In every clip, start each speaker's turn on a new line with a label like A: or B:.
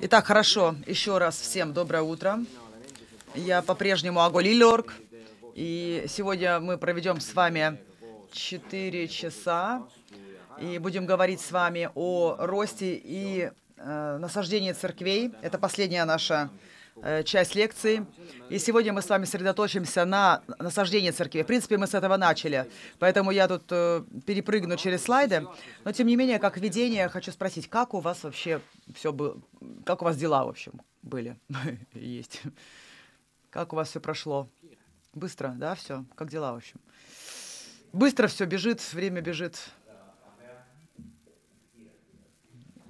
A: Итак, хорошо. Еще раз всем доброе утро. Я по-прежнему Аголи Лорк. И сегодня мы проведем с вами 4 часа и будем говорить с вами о росте и э, насаждении церквей. Это последняя наша Э, часть лекции. И сегодня мы с вами сосредоточимся на насаждении церкви. В принципе, мы с этого начали, поэтому я тут э, перепрыгну через слайды. Но, тем не менее, как введение, хочу спросить, как у вас вообще все было, как у вас дела, в общем, были, есть? Как у вас все прошло? Быстро, да, все? Как дела, в общем? Быстро все бежит, время бежит.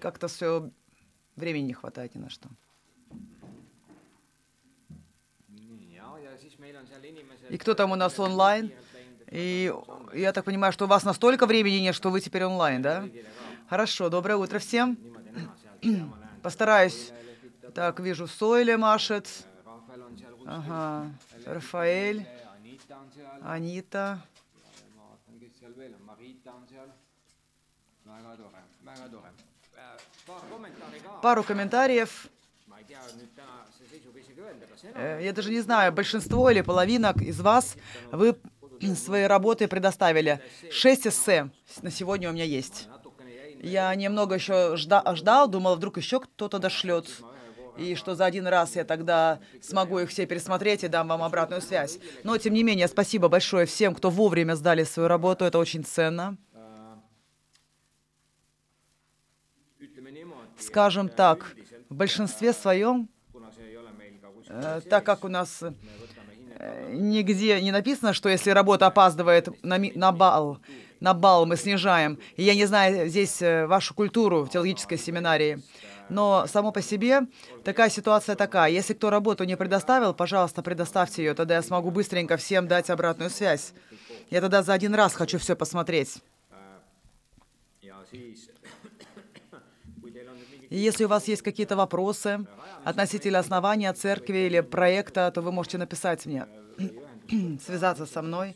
A: Как-то все, времени не хватает ни на что. И кто там у нас онлайн? И я так понимаю, что у вас настолько времени нет, что вы теперь онлайн, да? Хорошо, доброе утро всем. Постараюсь. Так, вижу, Сойле машет. Ага, Рафаэль, Анита. Пару комментариев. Э, я даже не знаю, большинство или половина из вас, вы свои работы предоставили. Шесть эссе на сегодня у меня есть. Я немного еще жда ждал, думал, вдруг еще кто-то дошлет. И что за один раз я тогда смогу их все пересмотреть и дам вам обратную связь. Но, тем не менее, спасибо большое всем, кто вовремя сдали свою работу. Это очень ценно. Скажем так, в большинстве своем Э, так как у нас э, нигде не написано, что если работа опаздывает на, на балл, на балл мы снижаем. И я не знаю здесь э, вашу культуру в теологической семинарии, но само по себе такая ситуация такая. Если кто работу не предоставил, пожалуйста, предоставьте ее, тогда я смогу быстренько всем дать обратную связь. Я тогда за один раз хочу все посмотреть. Если у вас есть какие-то вопросы относительно основания церкви или проекта, то вы можете написать мне, связаться со мной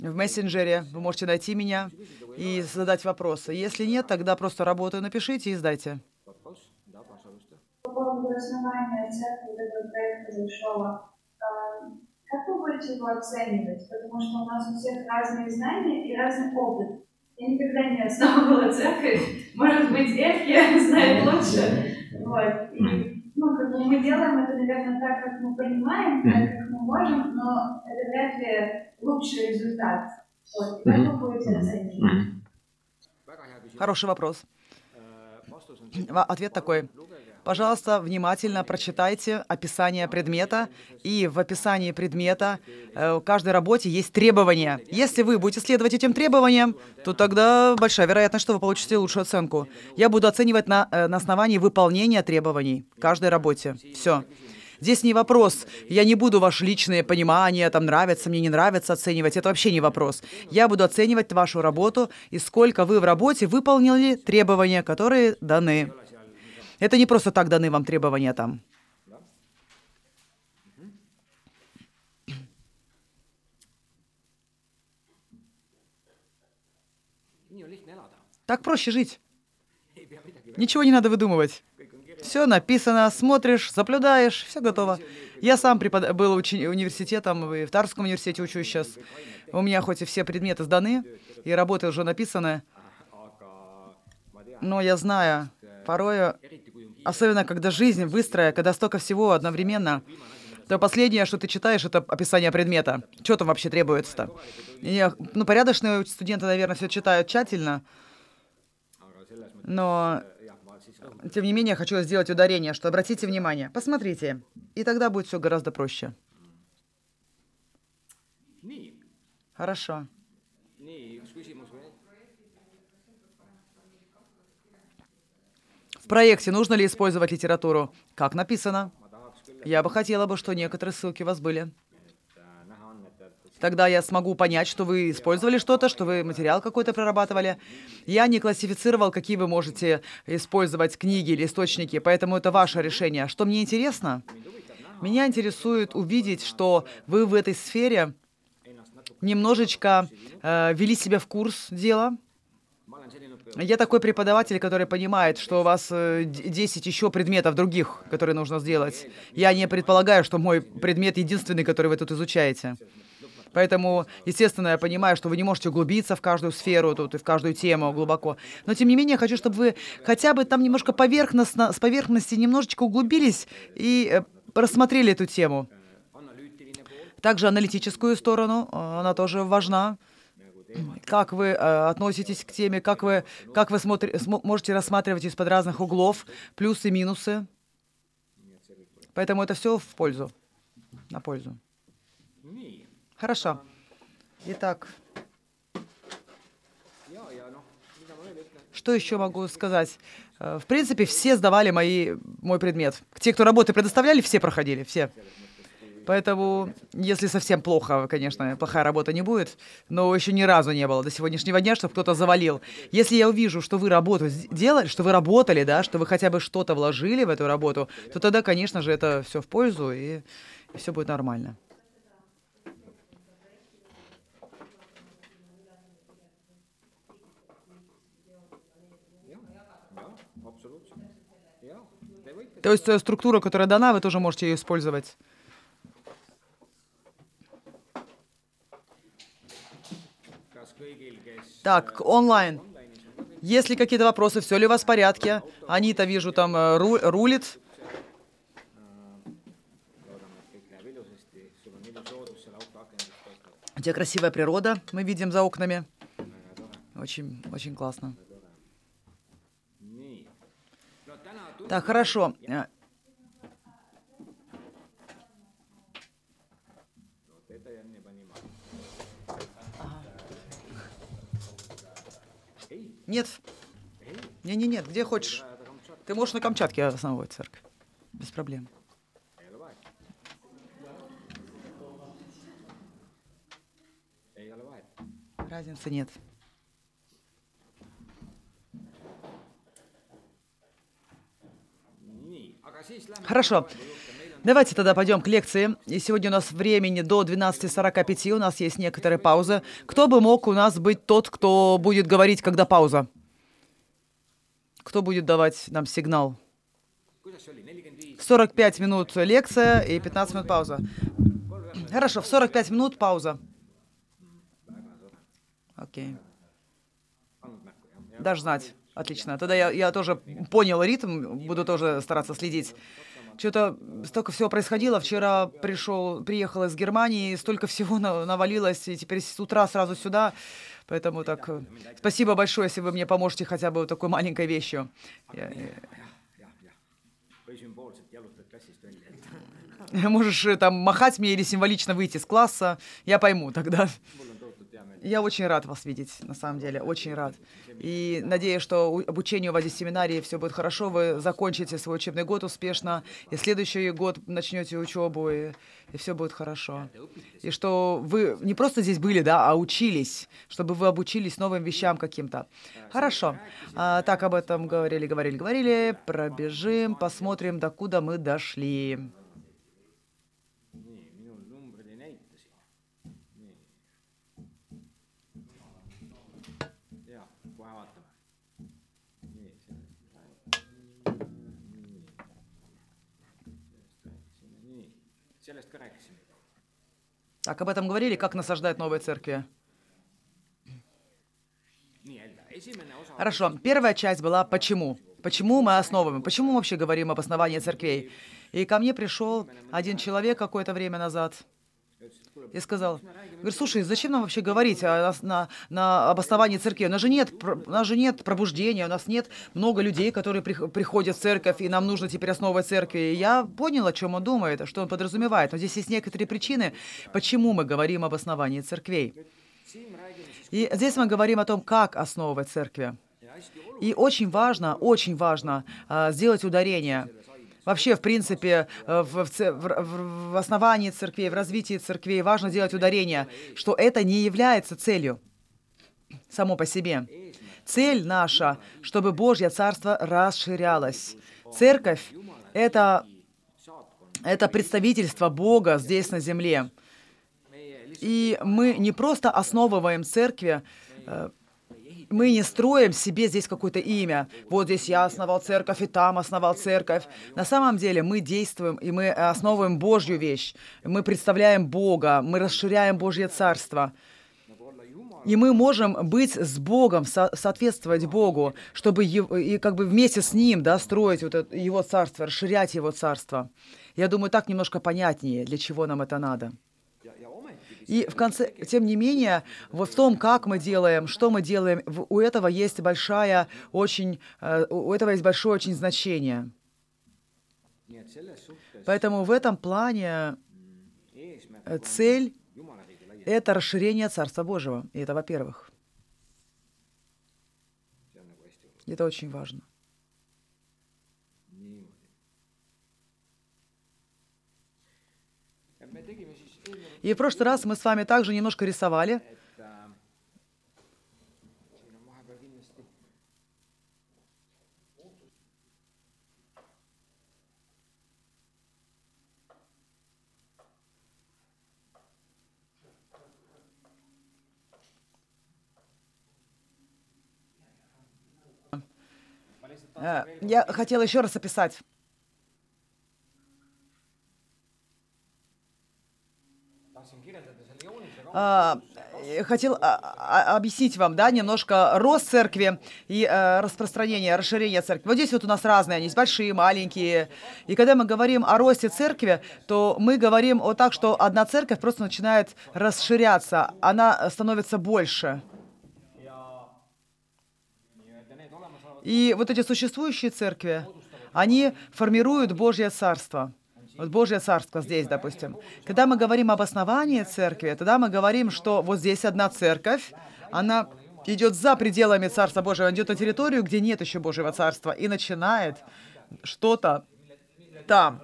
A: в мессенджере. Вы можете найти меня и задать вопросы. Если нет, тогда просто работаю, напишите и сдайте.
B: По поводу основания церкви, этого проекта Большого, как вы будете его оценивать? Потому что у нас у всех разные знания и разный опыт. Я никогда не основывала церковь. Может быть, Эфья знает лучше. Вот. И, ну, как бы мы делаем это, наверное, так, как мы понимаем, так, можем, но это вряд ли лучший результат. Вот. Как вы будете оценивать?
A: Хороший вопрос. Ответ такой. Пожалуйста, внимательно прочитайте описание предмета, и в описании предмета э, в каждой работе есть требования. Если вы будете следовать этим требованиям, то тогда большая вероятность, что вы получите лучшую оценку. Я буду оценивать на, э, на основании выполнения требований в каждой работе. Все. Здесь не вопрос, я не буду ваше личное понимание, там нравится, мне не нравится оценивать, это вообще не вопрос. Я буду оценивать вашу работу и сколько вы в работе выполнили требования, которые даны. Это не просто так даны вам требования там. Так проще жить. Ничего не надо выдумывать. Все написано, смотришь, заблюдаешь, все готово. Я сам препод... был учи... университетом, и в Тарском университете учусь сейчас. У меня хоть и все предметы сданы, и работы уже написаны, но я знаю, порой Особенно, когда жизнь быстрая, когда столько всего одновременно, то последнее, что ты читаешь, это описание предмета. Что там вообще требуется-то? Я, ну, порядочные студенты, наверное, все читают тщательно, но, тем не менее, хочу сделать ударение, что обратите внимание, посмотрите, и тогда будет все гораздо проще. Хорошо. В проекте нужно ли использовать литературу? Как написано? Я бы хотела бы, что некоторые ссылки у вас были. Тогда я смогу понять, что вы использовали что-то, что вы материал какой-то прорабатывали. Я не классифицировал, какие вы можете использовать книги или источники, поэтому это ваше решение. Что мне интересно? Меня интересует увидеть, что вы в этой сфере немножечко э, вели себя в курс дела, Я такой преподаватель, который понимает, что у вас 10 э, еще предметов других, которые нужно сделать. Я не предполагаю, что мой предмет единственный, который вы тут изучаете. Поэтому, естественно, я понимаю, что вы не можете углубиться в каждую сферу тут и в каждую тему глубоко. Но, тем не менее, я хочу, чтобы вы хотя бы там немножко поверхностно, с поверхности немножечко углубились и э, рассмотрели эту тему. Также аналитическую сторону, э, она тоже важна. Как вы э, относитесь к теме, как вы, как вы смотри, см, можете рассматривать из-под разных углов, плюсы, минусы. Поэтому это все в пользу, на пользу. Хорошо. Итак, что еще могу сказать? Э, в принципе, все сдавали мои, мой предмет. Те, кто работы предоставляли, все проходили, все. Поэтому, если совсем плохо, конечно, плохая работа не будет, но еще ни разу не было до сегодняшнего дня, чтобы кто-то завалил. Если я увижу, что вы работу делали, что вы работали, да, что вы хотя бы что-то вложили в эту работу, то тогда, конечно же, это все в пользу, и, и все будет нормально. То есть э, структура, которая дана, вы тоже можете ее использовать. Так, онлайн. Есть ли какие-то вопросы? Все ли у вас в порядке? Анита, вижу, там э, ру рулит. У тебя красивая природа, мы видим за окнами. Очень, очень классно. Так, хорошо. Э, Нет. Не, не, нет, где хочешь. Ты можешь на Камчатке основывать церковь. Без проблем. Разницы нет. Хорошо. Давайте тогда пойдем к лекции. И сегодня у нас времени до 12.45, у нас есть некоторые паузы. Кто бы мог у нас быть тот, кто будет говорить, когда пауза? Кто будет давать нам сигнал? 45 минут лекция и 15 минут пауза. Хорошо, в 45 минут пауза. Окей. Даже знать. Отлично. Тогда я, я тоже понял ритм, буду тоже стараться следить. Что-то столько всего происходило. Вчера пришел, приехал из Германии, столько всего навалилось, и теперь с утра сразу сюда. Поэтому так, э, спасибо большое, если вы мне поможете хотя бы вот такой маленькой вещью. Я... Можешь э, там махать мне или символично выйти с класса, я пойму тогда. Я очень рад вас видеть, на самом деле, очень рад. И надеюсь, что обучение у вас здесь в семинарии все будет хорошо, вы закончите свой учебный год успешно, и следующий год начнете учебу, и, и все будет хорошо. И что вы не просто здесь были, да, а учились, чтобы вы обучились новым вещам каким-то. Хорошо. А, так об этом говорили, говорили, говорили. Пробежим, посмотрим, докуда мы дошли. Так, об этом говорили, как насаждать новые церкви? Хорошо, первая часть была «Почему?». Почему мы основываем? Почему мы вообще говорим об основании церквей? И ко мне пришел один человек какое-то время назад – и сказал, говорит, слушай, зачем нам вообще говорить о, на, на, об основании церкви? У нас, же нет, у нас же нет пробуждения, у нас нет много людей, которые при, приходят в церковь, и нам нужно теперь основывать церкви. И я понял, о чем он думает, что он подразумевает. Но здесь есть некоторые причины, почему мы говорим об основании церквей. И здесь мы говорим о том, как основывать церкви. И очень важно, очень важно а, сделать ударение – Вообще, в принципе, э, в, в, в основании церквей, в развитии церквей важно делать ударение, что это не является целью само по себе. Цель наша, чтобы Божье Царство расширялось. Церковь — это, это представительство Бога здесь на земле. И мы не просто основываем церкви, э, мы не строим себе здесь какое-то имя. Вот здесь я основал церковь, и там основал церковь. На самом деле мы действуем, и мы основываем Божью вещь. Мы представляем Бога, мы расширяем Божье Царство. И мы можем быть с Богом, со- соответствовать Богу, чтобы и как бы вместе с Ним да, строить вот это, Его Царство, расширять Его Царство. Я думаю, так немножко понятнее, для чего нам это надо. И в конце, тем не менее, вот в том, как мы делаем, что мы делаем, у этого есть большая, очень, э, у этого есть большое очень значение. Поэтому в этом плане э, цель это расширение Царства Божьего. И это во-первых. Это очень важно. И в прошлый раз мы с вами также немножко рисовали. Э, Я хотела еще раз описать. Хотел а, а, объяснить вам, да, немножко рост церкви и э, распространение, расширение церкви. Вот здесь вот у нас разные, они есть большие, маленькие. И когда мы говорим о росте церкви, то мы говорим о так, что одна церковь просто начинает расширяться, она становится больше. И вот эти существующие церкви, они формируют Божье Царство. Вот Божье Царство здесь, допустим. Когда мы говорим об основании церкви, тогда мы говорим, что вот здесь одна церковь, она идет за пределами Царства Божьего, идет на территорию, где нет еще Божьего Царства, и начинает что-то там.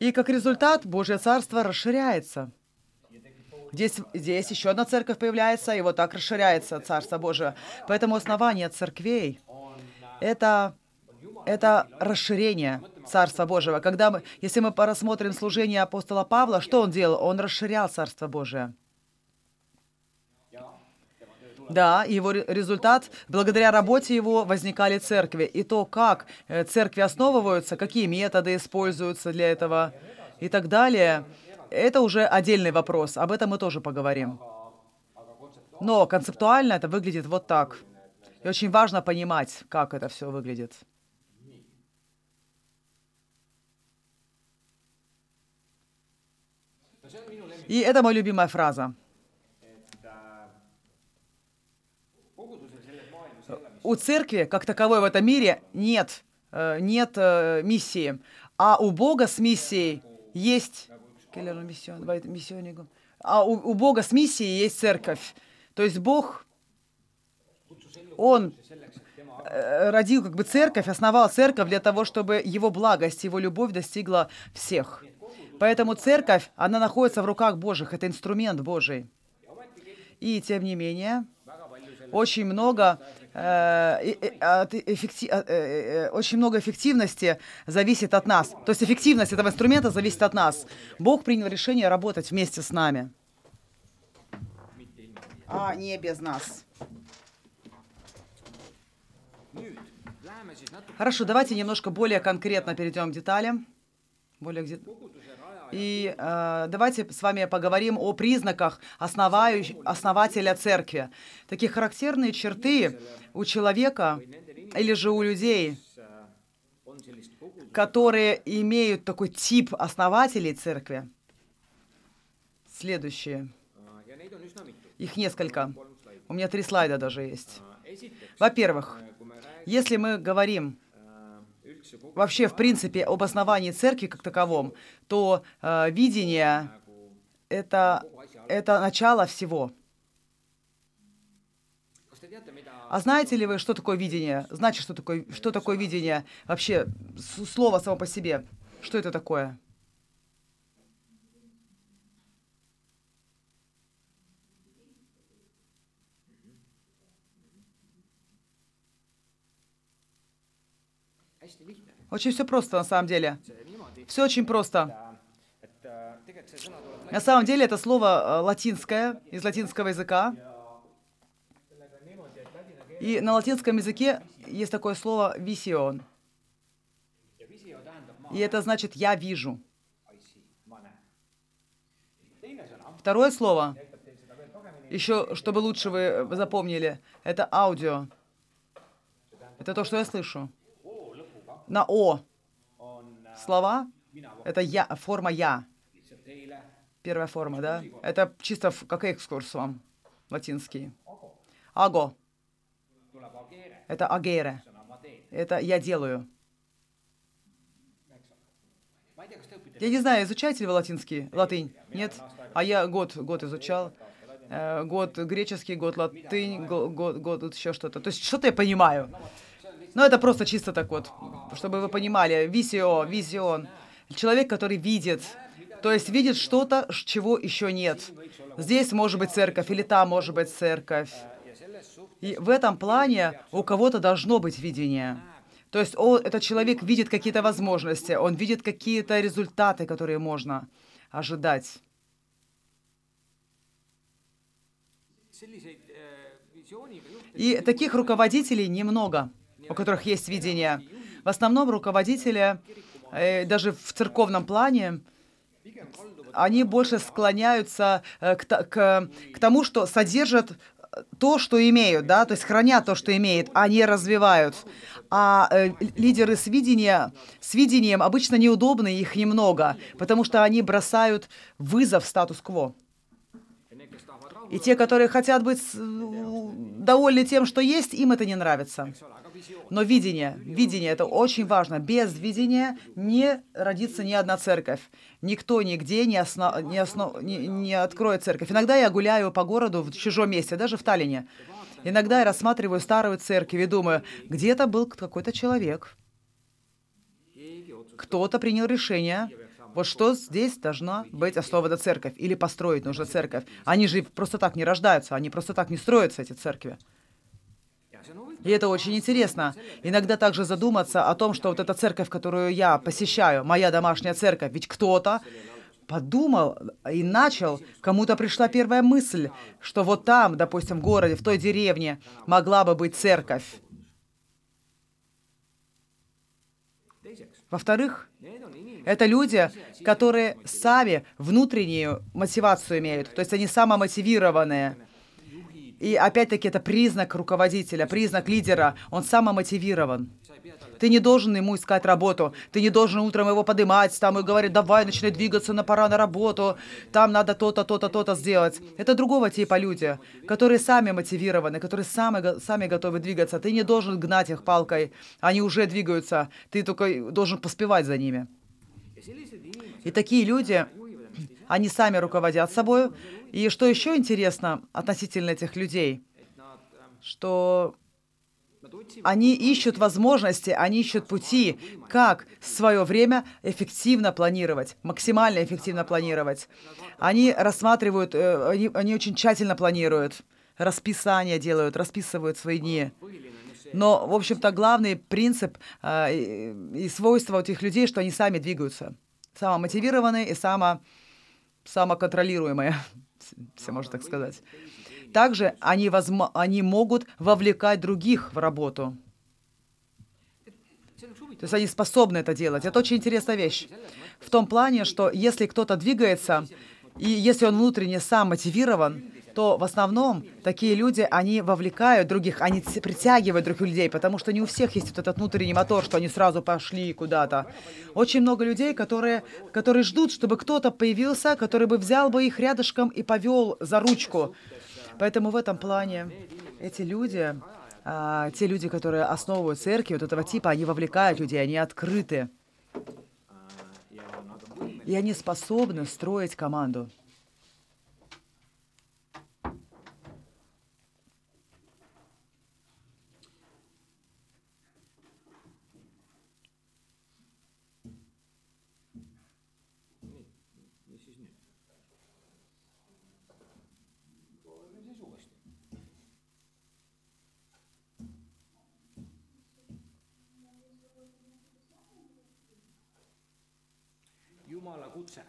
A: И как результат Божье Царство расширяется. Здесь, здесь еще одна церковь появляется, и вот так расширяется Царство Божие. Поэтому основание церквей — это, это расширение Царства Божьего. Когда мы, если мы порассмотрим служение апостола Павла, что он делал? Он расширял Царство Божие. Да, его ре- результат, благодаря работе его возникали церкви. И то, как э, церкви основываются, какие методы используются для этого и так далее, это уже отдельный вопрос. Об этом мы тоже поговорим. Но концептуально это выглядит вот так. И очень важно понимать, как это все выглядит. И это моя любимая фраза. У церкви, как таковой в этом мире, нет, э, нет э, миссии. А у Бога с миссией есть... А у, у Бога с миссией есть церковь. То есть Бог, Он э, родил как бы церковь, основал церковь для того, чтобы Его благость, Его любовь достигла всех. Поэтому церковь, она находится в руках Божьих, это инструмент Божий. И тем не менее, очень много, э, э, э, э, э, очень много эффективности зависит от нас. То есть эффективность этого инструмента зависит от нас. Бог принял решение работать вместе с нами, а не без нас. Хорошо, давайте немножко более конкретно перейдем к деталям. Более где... И э, давайте с вами поговорим о признаках основающ- основателя церкви. Такие характерные черты у человека или же у людей, которые имеют такой тип основателей церкви. Следующие. Их несколько. У меня три слайда даже есть. Во-первых, если мы говорим вообще, в принципе, об основании церкви как таковом, то э, видение это, это начало всего. А знаете ли вы, что такое видение? Значит, что такое, что такое видение? Вообще, слово само по себе. Что это такое? Очень все просто на самом деле. Все очень просто. На самом деле это слово э, латинское, из латинского языка. И на латинском языке есть такое слово «висион». И это значит «я вижу». Второе слово, еще чтобы лучше вы запомнили, это аудио. Это то, что я слышу. На «о»
C: äh,
A: слова это «я», форма «я». Первая форма, да? Это чисто как экскурс вам, латинский. Аго это агере. Это «я делаю». Я не знаю, изучаете ли вы латинский? Латынь? Нет? А я год, год изучал. Э, Год греческий, год латынь, го- год, год вот еще что-то. То есть что-то я понимаю. Но это просто чисто так вот, чтобы вы понимали. Висио, визион. Человек, который видит. То есть видит что-то, чего еще нет. Здесь может быть церковь, или там может быть церковь. И в этом плане у кого-то должно быть видение. То есть он, этот человек видит какие-то возможности, он видит какие-то результаты, которые можно ожидать. И таких руководителей немного, у которых есть видение. В основном руководители, э, даже в церковном плане, они больше склоняются э, к, к- к тому, что содержат э, то, что имеют, да, то есть хранят то, что имеют, а не развивают. А э, лидеры с, видения, с видением обычно неудобны, их немного, потому что они бросают вызов статус-кво. И те, которые хотят быть довольны тем, что есть, им это не нравится. Но видение, видение это очень важно. Без видения не родится ни одна церковь. Никто нигде не, осно, не, осно, не, не откроет церковь. Иногда я гуляю по городу в чужом месте, даже в Таллине. Иногда я рассматриваю старую церковь и думаю, где-то был какой-то человек, кто-то принял решение, вот что здесь должна быть основана церковь, или построить нужно церковь. Они же просто так не рождаются, они просто так не строятся, эти церкви. И это очень интересно. Иногда также задуматься о том, что вот эта церковь, которую я посещаю, моя домашняя церковь, ведь кто-то подумал и начал, кому-то пришла первая мысль, что вот там, допустим, в городе, в той деревне могла бы быть церковь. Во-вторых, это люди, которые сами внутреннюю мотивацию имеют, то есть они самомотивированные. И опять-таки это признак руководителя, признак лидера. Он самомотивирован. Ты не должен ему искать работу. Ты не должен утром его поднимать там и говорить, давай, начинай двигаться, на пора на работу. Там надо то-то, то-то, то-то сделать. Это другого типа люди, которые сами мотивированы, которые сами, сами готовы двигаться. Ты не должен гнать их палкой. Они уже двигаются. Ты только должен поспевать за ними. И такие люди, они сами руководят собой. И что еще интересно относительно этих людей, что Они ищут возможности, они ищут пути, как свое время эффективно планировать, максимально эффективно планировать. Они рассматривают, э, они, они очень тщательно планируют, расписание делают, расписывают свои дни. Но, в общем-то, главный принцип э, и, свойство у этих людей, что они сами двигаются. Самомотивированные и само, самоконтролируемые, все можно так сказать. Также они, возмо- они могут вовлекать других в работу. То есть они способны это делать. Это очень интересная вещь. В том плане, что если кто-то двигается, и если он внутренне сам мотивирован, то в основном такие люди, они вовлекают других, они притягивают других людей, потому что не у всех есть вот этот внутренний мотор, что они сразу пошли куда-то. Очень много людей, которые, которые ждут, чтобы кто-то появился, который бы взял бы их рядышком и повел за ручку. Поэтому в этом плане эти люди, а, те люди, которые основывают церкви вот этого типа, они вовлекают людей, они открыты, и они способны строить команду.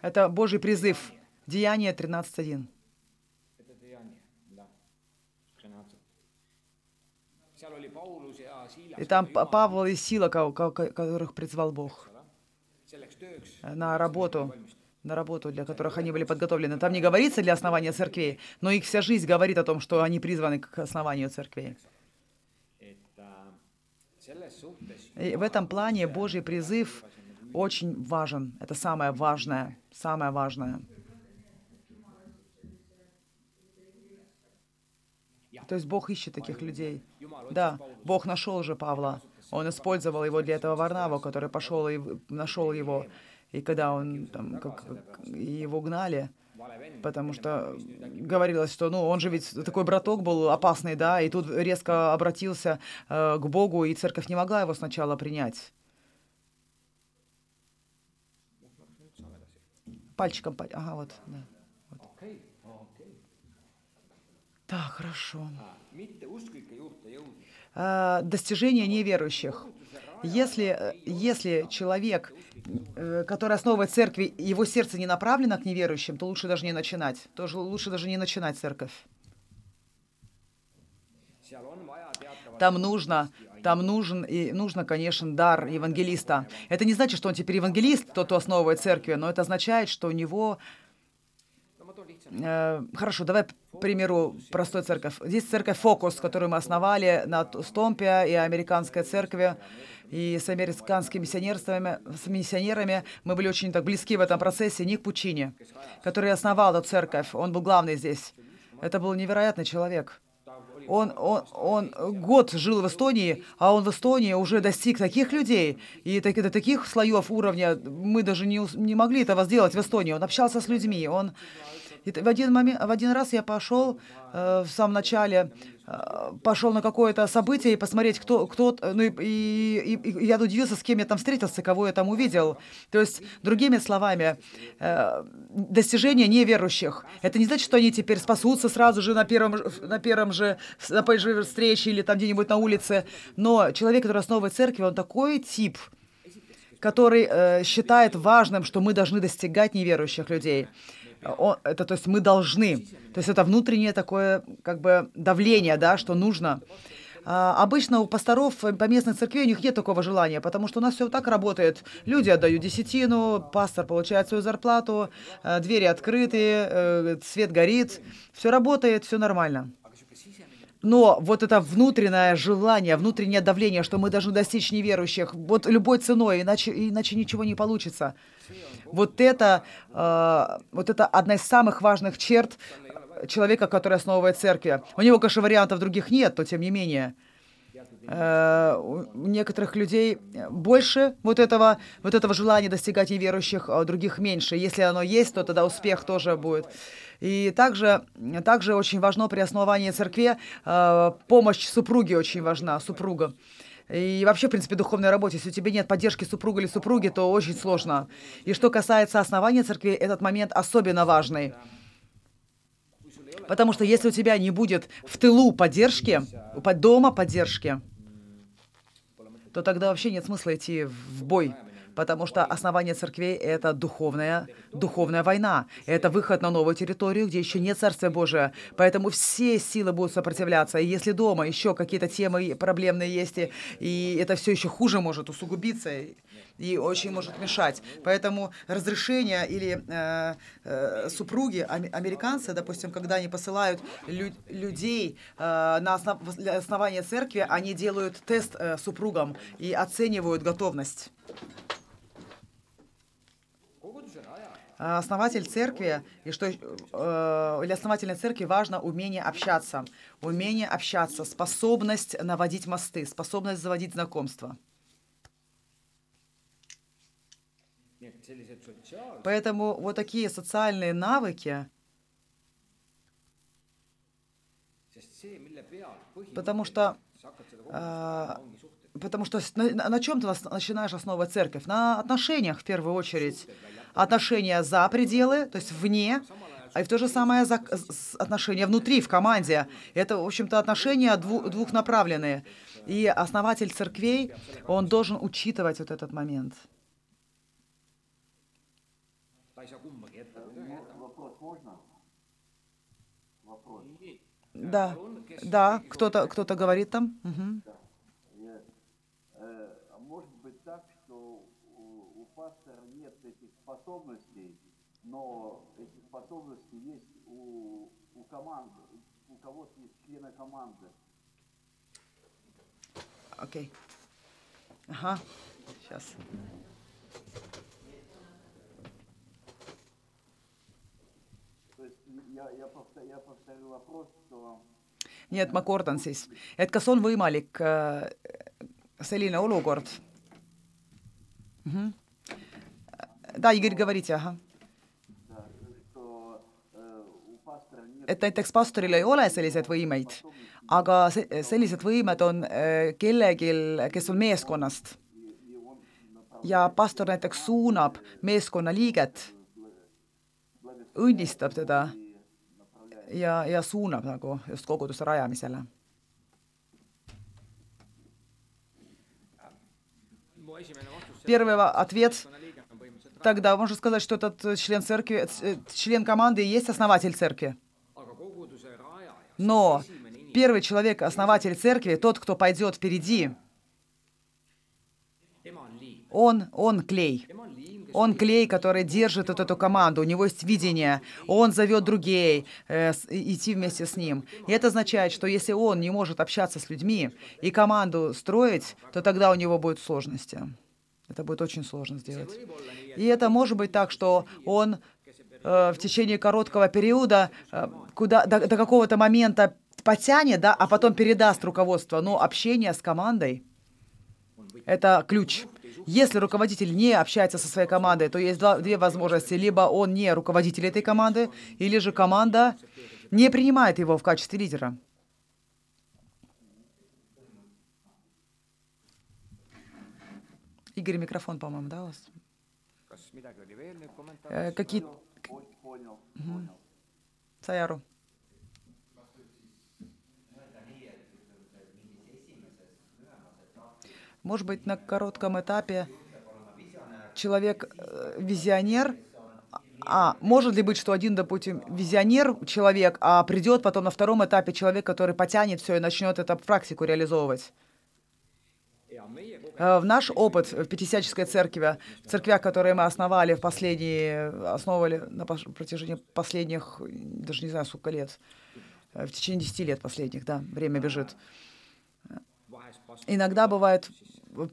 A: Это Божий призыв. Деяние 13.1.
C: это Dejanije, jah, treenaatselt. seal oli Paulus ja Siilas
A: И там Па- Павел и Сила, ко- ко- ко- которых призвал Бог. На работу, на работу, для которых они были подготовлены. Там не говорится для основания церквей, но их вся жизнь говорит о том, что они призваны к основанию церквей. И в этом плане Божий призыв очень важен. Это самое важное, самое важное. То есть Бог ищет таких людей. Да, Бог нашел же Павла. Он использовал его для этого Варнаву, который пошел и нашел его. И когда он там, как, его гнали, потому что говорилось, что ну он же ведь такой браток был опасный, да, и тут резко обратился э, к Богу, и церковь не могла его сначала принять. Пальчиком, паль- ага, вот, да.
C: okei okei
A: Так, хорошо.
C: jõudnud
A: А, достижение неверующих. Если, э, если человек, э, который основывает церкви, его сердце не направлено к неверующим, то лучше даже не начинать. Тоже лучше даже не начинать церковь. Там нужно, там нужен, и нужно, конечно, дар евангелиста. Это не значит, что он теперь евангелист, тот, кто основывает церкви, но это означает, что у него... э, хорошо, давай, к примеру, простой церковь. Здесь церковь «Фокус», которую мы основали на Стомпе и американской церкви, и с американскими миссионерствами, с миссионерами. Мы были очень так близки в этом процессе. Ник Пучини, который основал эту церковь, он был главный здесь. Это был невероятный человек. Он, он, он год жил в Эстонии, а он в Эстонии уже достиг таких людей и так- до таких слоев уровня. Мы даже не, не могли этого сделать в Эстонии. Он общался с людьми. Он и в один момент, в один раз я пошел э, в самом начале, э, пошел на какое-то событие и посмотреть, кто, кто, ну и, и- и- я удивился, с кем я там встретился, кого я там увидел. То есть, другими словами, э, достижения неверующих. Это не значит, что они теперь спасутся сразу же на первом, на первом же, на первой же встрече или там где-нибудь на улице. Но человек, который основывает церковь, он такой тип, который э, считает важным, что мы должны достигать неверующих людей. О- это, то есть мы должны. То есть это внутреннее такое как бы давление, да, что нужно. А, обычно у пасторов э, по местной церкви у них нет такого желания, потому что у нас все так работает. Люди отдают десятину, пастор получает свою зарплату, э, двери открыты, э, свет горит, все работает, все нормально. Но вот это внутреннее желание, внутреннее давление, что мы должны достичь неверующих, вот любой ценой, иначе, иначе ничего не получится. Вот это, э, вот это одна из самых важных черт человека, который основывает церкви. У него, конечно, вариантов других нет, но тем не менее. Э, у некоторых людей больше вот этого, вот этого желания достигать неверующих, а у других меньше. Если оно есть, то тогда успех тоже будет. И также, также очень важно при основании церкви э, помощь супруги очень важна, супруга. И вообще, в принципе, духовной работе, если у тебя нет поддержки супруга или супруги, то очень сложно. И что касается основания церкви, этот момент особенно важный. Потому что если у тебя не будет в тылу поддержки, под дома поддержки, то тогда вообще нет смысла идти в бой. Потому что основание церквей — это духовная, духовная война. Это выход на новую территорию, где еще нет Царствия Божия. Поэтому все силы будут сопротивляться. И если дома еще какие-то темы проблемные есть, и, это все еще хуже может усугубиться, и- очень может мешать. Поэтому разрешение или э, э, супруги, американцы, допустим, когда они посылают лю- людей э, на основ- для основания церкви, они делают тест э, супругам и оценивают готовность. А Основатель церкви, и что э, для основательной церкви важно умение общаться, умение общаться, способность наводить мосты, способность заводить знакомства. Поэтому вот такие социальные навыки, потому что а, Потому что на, на чем ты начинаешь основывать церковь? На отношениях в первую очередь. Отношения за пределы, то есть вне, а и в то же самое за, отношения внутри, в команде. Это, в общем-то, отношения дву- двухнаправленные. И основатель церквей, он должен учитывать вот этот момент.
C: Ta ei saa kumbagi jätta kui ta jätab
D: Вопрос можно? Вопрос.
A: Да, да, кто-то кто говорит там.
D: А Может быть так, что у, у пастора нет этих способностей, но эти способности есть у, у команды, у кого-то есть члены команды.
A: Окей. Ага, сейчас.
D: То есть я, я, повторю, я повторю вопрос, что
A: nii et ma kordan siis, et kas on võimalik äh, selline olukord mm? -hmm. Да, Игорь, говорите, ahah.
D: да, что э, у пастора нет
A: et näiteks pastoril ei ole selliseid võimeid, aga se-, sellised võimed on äh, kellelgi, kes on meeskonnast.
D: и он направляет
A: ja pastor näiteks suunab meeskonna liiget, õnnistab teda
D: и направляет.
A: ja, ja suunab nagu just koguduse rajamisele. Первый ответ Тогда можно сказать, что этот член церкви, член команды и есть основатель церкви. Но первый человек, основатель церкви, тот, кто пойдет впереди, он, он клей. Он клей, который держит вот эту команду, у него есть видение, он зовет других э, идти вместе с ним. И это означает, что если он не может общаться с людьми и команду строить, то тогда у него будут сложности. Это будет очень сложно сделать. И это может быть так, что он э, в течение короткого периода э, куда, до, до какого-то момента потянет, да, а потом передаст руководство. Но общение с командой – это ключ. Если руководитель не общается со своей командой, то есть два- две возможности. Либо он не руководитель этой команды, или же команда не принимает его в качестве лидера. Игорь, микрофон, по-моему, да, у вас? Э, Какие... Саяру. Может быть, на коротком этапе человек э, визионер, а может ли быть, что один, допустим, визионер человек, а придет потом на втором этапе человек, который потянет все и начнет это практику реализовывать? Э, В наш опыт в Пятидесятнической церкви, в церквях, которые мы основали в последние, основывали на протяжении последних, даже не знаю, сколько лет, э, в течение 10 лет последних, да, время бежит. Иногда бывает,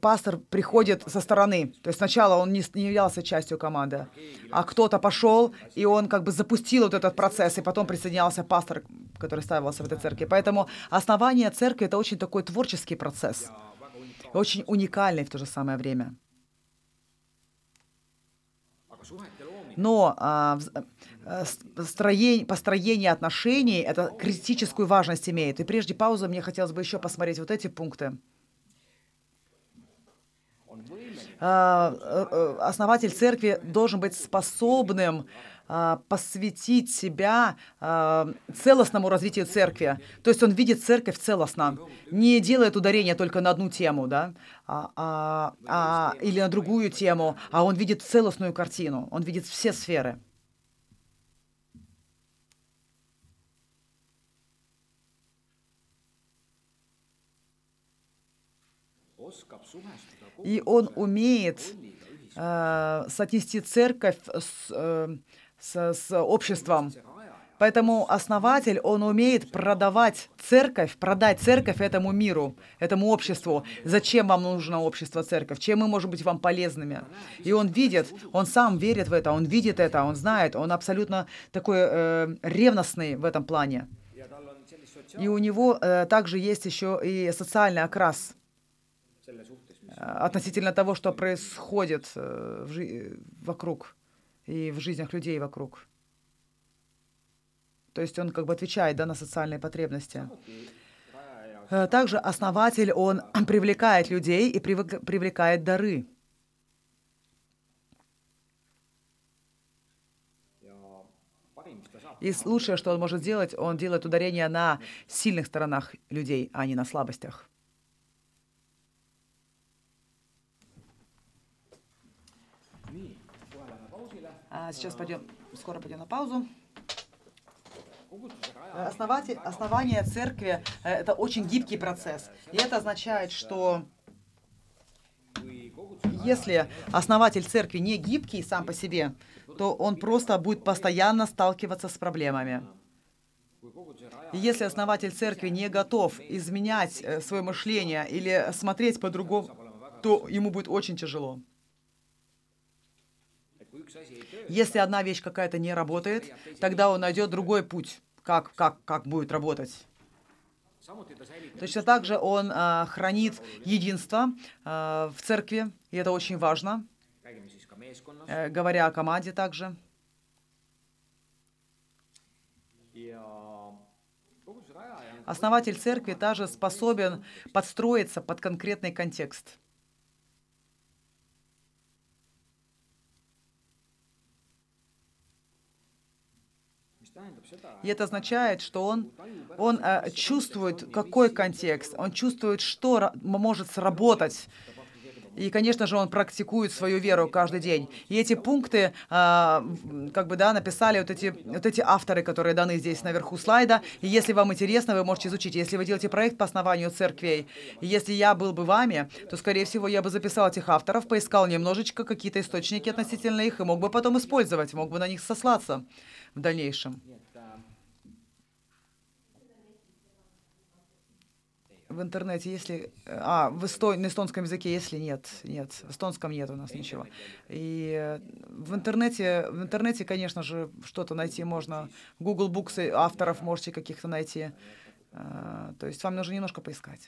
A: пастор приходит со стороны, то есть сначала он не, не являлся частью команды, а кто-то пошел, и он как бы запустил вот этот процесс, и потом присоединялся пастор, который ставился в этой церкви. Поэтому основание церкви — это очень такой творческий процесс, очень уникальный в то же самое время. Но а, вз- а, с- построение, отношений это критическую важность имеет. И прежде паузы мне хотелось бы еще посмотреть вот эти пункты. э, э, Основатель церкви должен быть способным посвятить себя целостному развитию церкви. То есть он видит церковь целостно, не делает ударения только на одну тему, да, а, а- а- или на другую тему, а он видит целостную картину, он видит все сферы. И он умеет э, соотнести церковь с, э, с, с обществом.
C: see rajaja
A: Поэтому основатель, он умеет продавать церковь, продать церковь этому миру, этому обществу. Зачем вам нужно общество, церковь? Чем мы можем быть вам полезными? И он видит, он сам верит в это, он видит это, он знает, он абсолютно такой э, ревностный в этом плане. И у него э, также есть еще и социальный окрас относительно того, что происходит э, в жи- вокруг и в жизнях людей вокруг. То есть он как бы отвечает да, на социальные потребности. Э, Также основатель, он привлекает людей и привлекает дары. И лучшее, что он может сделать, он делает ударение на сильных сторонах людей, а не на слабостях. А сейчас пойдем, скоро пойдем на паузу. Основатель, основание церкви э, – это очень гибкий процесс. И это означает, что если основатель церкви не гибкий сам по себе, то он просто будет постоянно сталкиваться с проблемами. И если основатель церкви не готов изменять э, свое мышление или смотреть по-другому, то ему будет очень тяжело. Если одна вещь какая-то не работает, тогда он найдет другой путь, как, как, как будет работать. Точно так же он а, хранит единство а, в церкви, и это очень важно, э, говоря о команде также. Основатель церкви также способен подстроиться под конкретный контекст. И это означает, что он, он э, чувствует, какой контекст, он чувствует, что может сработать. И, конечно же, он практикует свою веру каждый день. И эти пункты, в- как бы, да, написали вот эти, вот эти авторы, которые даны здесь наверху слайда. И если вам интересно, вы можете изучить. Если вы делаете проект по основанию церквей, если я был бы вами, то, скорее всего, я бы записал этих авторов, поискал немножечко какие-то источники относительно их, и мог бы потом использовать, мог бы на них сослаться в дальнейшем. В интернете, если... А, в эсто- на эстонском языке, если нет. Нет, в эстонском нет у нас ничего. И э, в интернете, в интернете, конечно же, что-то найти можно. Google Books и авторов можете каких-то найти. А, То есть вам нужно немножко поискать.